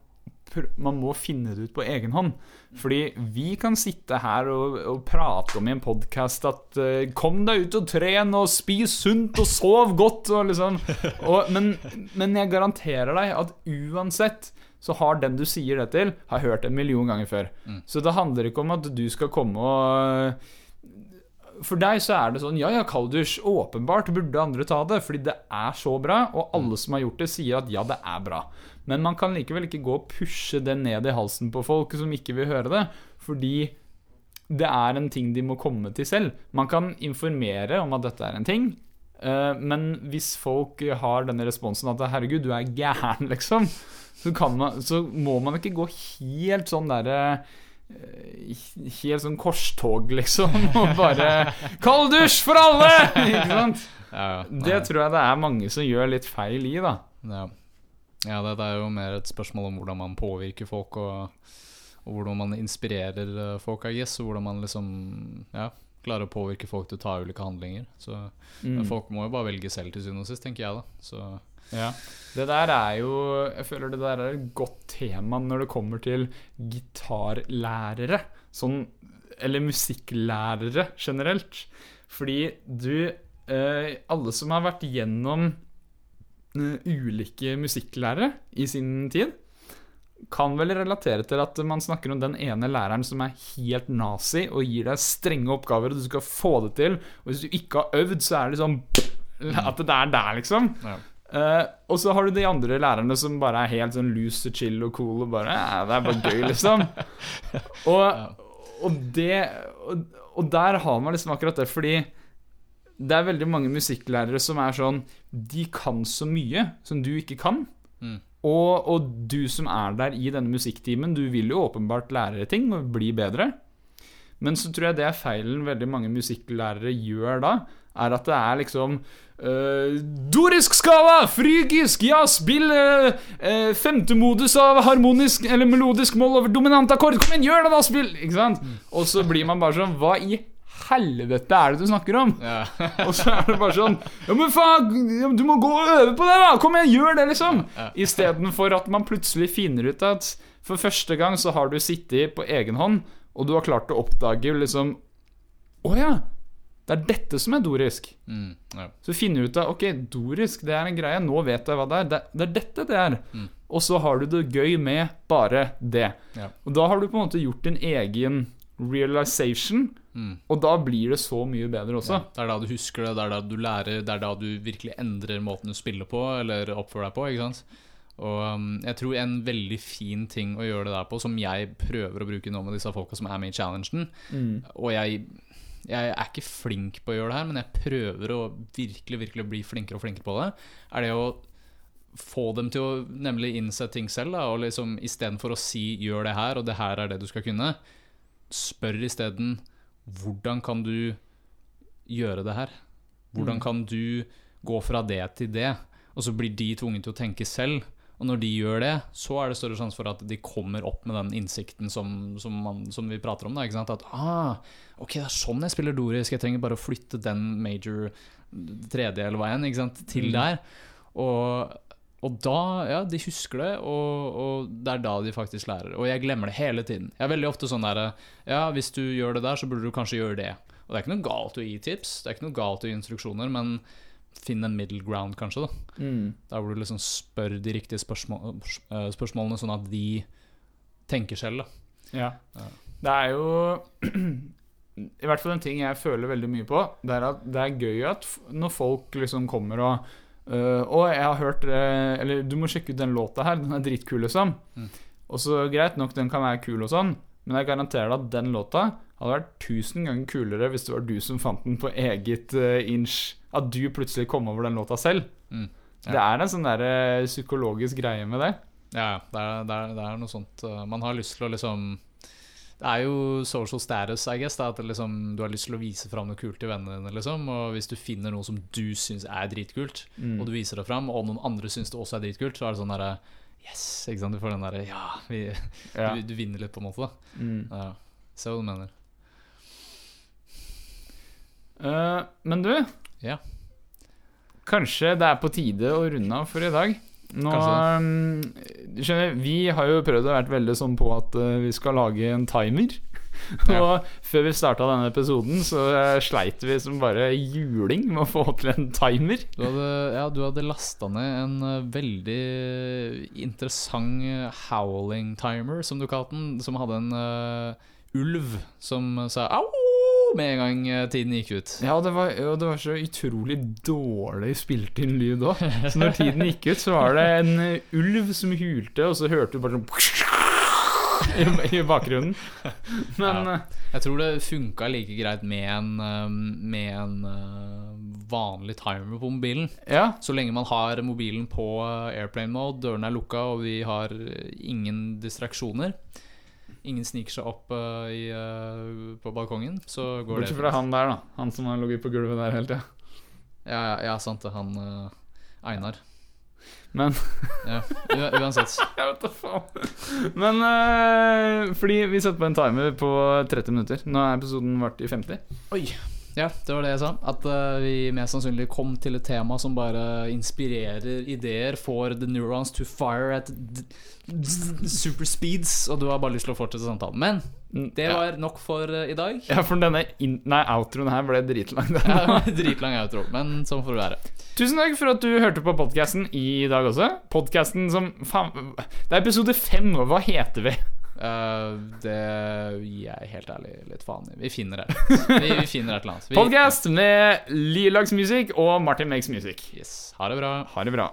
man må finne det ut på egen hånd. Fordi vi kan sitte her og, og prate om i en podkast at uh, 'Kom deg ut og tren, og spis sunt, og sov godt', og liksom og, men, men jeg garanterer deg at uansett så har den du sier det til, har hørt en million ganger før. Mm. Så det handler ikke om at du skal komme og for deg så er det sånn Ja, ja, kaldus, åpenbart burde andre ta det, fordi det er så bra, og alle som har gjort det, sier at ja, det er bra. Men man kan likevel ikke gå og pushe det ned i halsen på folk som ikke vil høre det, fordi det er en ting de må komme til selv. Man kan informere om at dette er en ting, men hvis folk har denne responsen at 'herregud, du er gæren', liksom, så, kan man, så må man ikke gå helt sånn derre eh, Helt sånn korstog, liksom, og bare 'Kald dusj for alle!' Ikke sant? Ja, ja. Det tror jeg det er mange som gjør litt feil i, da. ja. ja det, det er jo mer et spørsmål om hvordan man påvirker folk, og, og hvordan man inspirerer eh, folk, I guess, og hvordan man liksom ja, klarer å påvirke folk til å ta ulike handlinger. Så Mm. folk må jo bare velge selv til syvende og sist, tenker jeg da. Så Ja. Det der er jo Jeg føler det der er et godt tema når det kommer til gitarlærere. Sånn Eller musikklærere generelt. Fordi du eh, Alle som har vært gjennom eh, ulike musikklærere i sin tid, kan vel relatere til at man snakker om den ene læreren som er helt nazi og gir deg strenge oppgaver, og du skal få det til. Og hvis du ikke har øvd, så er det sånn At det er der, liksom. ja. Uh, og så har du de andre lærerne som bare er helt sånn loose og chill og cool og bare ja, Det er bare gøy, liksom. Og, og det og, og der har man liksom akkurat det, fordi det er veldig mange musikklærere som er sånn De kan så mye som du ikke kan. Mm. Og, og du som er der i denne musikktimen, du vil jo åpenbart lære ting og bli bedre. Men så tror jeg det er feilen veldig mange musikklærere gjør da, er at det er liksom øh, Dorisk skala! Frygisk! Ja, spill øh, øh, femte modus av harmonisk eller melodisk mål over dominant akkord! Kom igjen, gjør det, da! Spill! Ikke sant? Og så blir man bare sånn Hva i helvete er det du snakker om? Ja. Og så er det bare sånn Ja, men faen, du må gå og øve på det, da! Kom igjen, gjør det, liksom! Ja. Istedenfor at man plutselig finner ut at for første gang så har du sittet på egen hånd, og du har klart å oppdage liksom Å ja! Det er dette som er dorisk. Mm, ja. Så finner du ut av Ok, dorisk, det er en greie. Nå vet jeg hva det er. Det, det er dette det er. Mm. Og så har du det gøy med bare det. Ja. Og da har du på en måte gjort din egen realization, Mm. og da blir det så mye bedre også. Ja, det er da du husker det, det er da du lærer, det er da du virkelig endrer måten du spiller på, eller oppfører deg på. ikke sant? Og um, jeg tror en veldig fin ting å gjøre det der på, som jeg prøver å bruke nå med disse folka som er med i challengen Mm. Og jeg, jeg er ikke flink på å gjøre det her, men jeg prøver å virkelig virkelig bli flinkere og flinkere på det. Er det å få dem til å nemlig innse ting selv, da, og liksom istedenfor å si 'gjør det her', og 'det her er det du skal kunne', spør isteden 'hvordan kan du gjøre det her'? Hvordan Mm. kan du gå fra det til det? Og så blir de tvunget til å tenke selv. Og når de gjør det, så er det større sjanse for at de kommer opp med den innsikten som, som, man, som vi prater om. Da, ikke sant? At ah, ok, det er sånn jeg spiller dorisk. Jeg trenger bare å flytte den major tredje eller hva enn til Mm. der. Og, og da, ja, de husker det, og, og det er da de faktisk lærer. Og jeg glemmer det hele tiden. Jeg er veldig ofte sånn der Ja, hvis du gjør det der, så burde du kanskje gjøre det. Og det er ikke noe galt å gi tips, det er ikke noe galt å gi instruksjoner, men finn en middle ground, kanskje. da Mm. Der hvor du liksom spør de riktige spørsmål, eh, spørsmålene, sånn at de tenker selv. da Ja. Ja. Det er jo I hvert fall en ting jeg føler veldig mye på, det er at det er gøy at når folk liksom kommer og øh, og jeg har hørt uh, Eller du må sjekke ut den låta her, den er dritkul, liksom. Mm. Og så greit nok, den kan være kul og sånn, men jeg garanterer deg at den låta hadde vært tusen ganger kulere hvis det var du som fant den på eget uh, inch. At du plutselig kom over den låta selv. Mm. Ja. Det er en sånn der psykologisk greie med det. Ja, det er, det, er, det er noe sånt Man har lyst til å liksom Det er jo social status, I guess. Da, at liksom, du har lyst til å vise fram noe kult til vennene dine. Liksom, og hvis du finner noe som du syns er dritkult, Mm. og du viser det fram, og noen andre syns det også er dritkult, så er det sånn derre Yes! Ikke sant? Du får den derre Ja, vi, Ja. du, du vinner litt, på en måte. da Mm. ja. Se hva du mener. Uh, men du, Ja. kanskje det er på tide å runde av for i dag. Nå Du skjønner, vi har jo prøvd å være veldig sånn på at eh, vi skal lage en timer. Ja. Og før vi starta denne episoden, så eh, sleit vi som bare juling med å få til en timer. Du hadde, ja, du hadde lasta ned en eh, veldig interessant howling timer, som du kalte den, som hadde en uh, ulv som sa au med en gang eh, tiden gikk ut. Ja, det var, og det var så utrolig dårlig spilt inn lyd òg. Så når tiden gikk ut, så var det en eh, ulv som hulte, og så hørte du bare sånn i, i bakgrunnen. Men Ja. eh, Jeg tror det funka like greit med en, med en vanlig timer på mobilen. ja. Så lenge man har mobilen på airplane mode, dørene er lukka og vi har ingen distraksjoner. Ingen sniker seg opp uh, i, uh, på balkongen, så går Bortsett det fra han der, da. Han som har ligget på gulvet der hele tida. Ja, ja, ja, sant det. Han eh, Einar. Men Ja, uansett. Jeg vet da faen. Men eh, fordi vi satte på en timer på 30 minutter. Nå er episoden vart i 50. Oi. Ja, det var det jeg sa. At uh, vi mest sannsynlig kom til et tema som bare inspirerer ideer, får the neurons to fire at super speeds, og du har bare lyst til å fortsette samtalen. Men det Ja. var nok for uh, i dag. Ja, for denne nei, outroen her ble dritlang. Ja, det Dritlang outro, men sånn får det være. Tusen takk for at du hørte på podkasten i dag også. Podkasten som faen Det er episode fem, hva heter vi? Eh, det gir jeg helt ærlig litt faen i. Vi finner det. Vi, vi finner et eller annet. Vi, Podkast med Lilags Music og Martin Makes Music. Yes. Ha det bra. Ha det bra.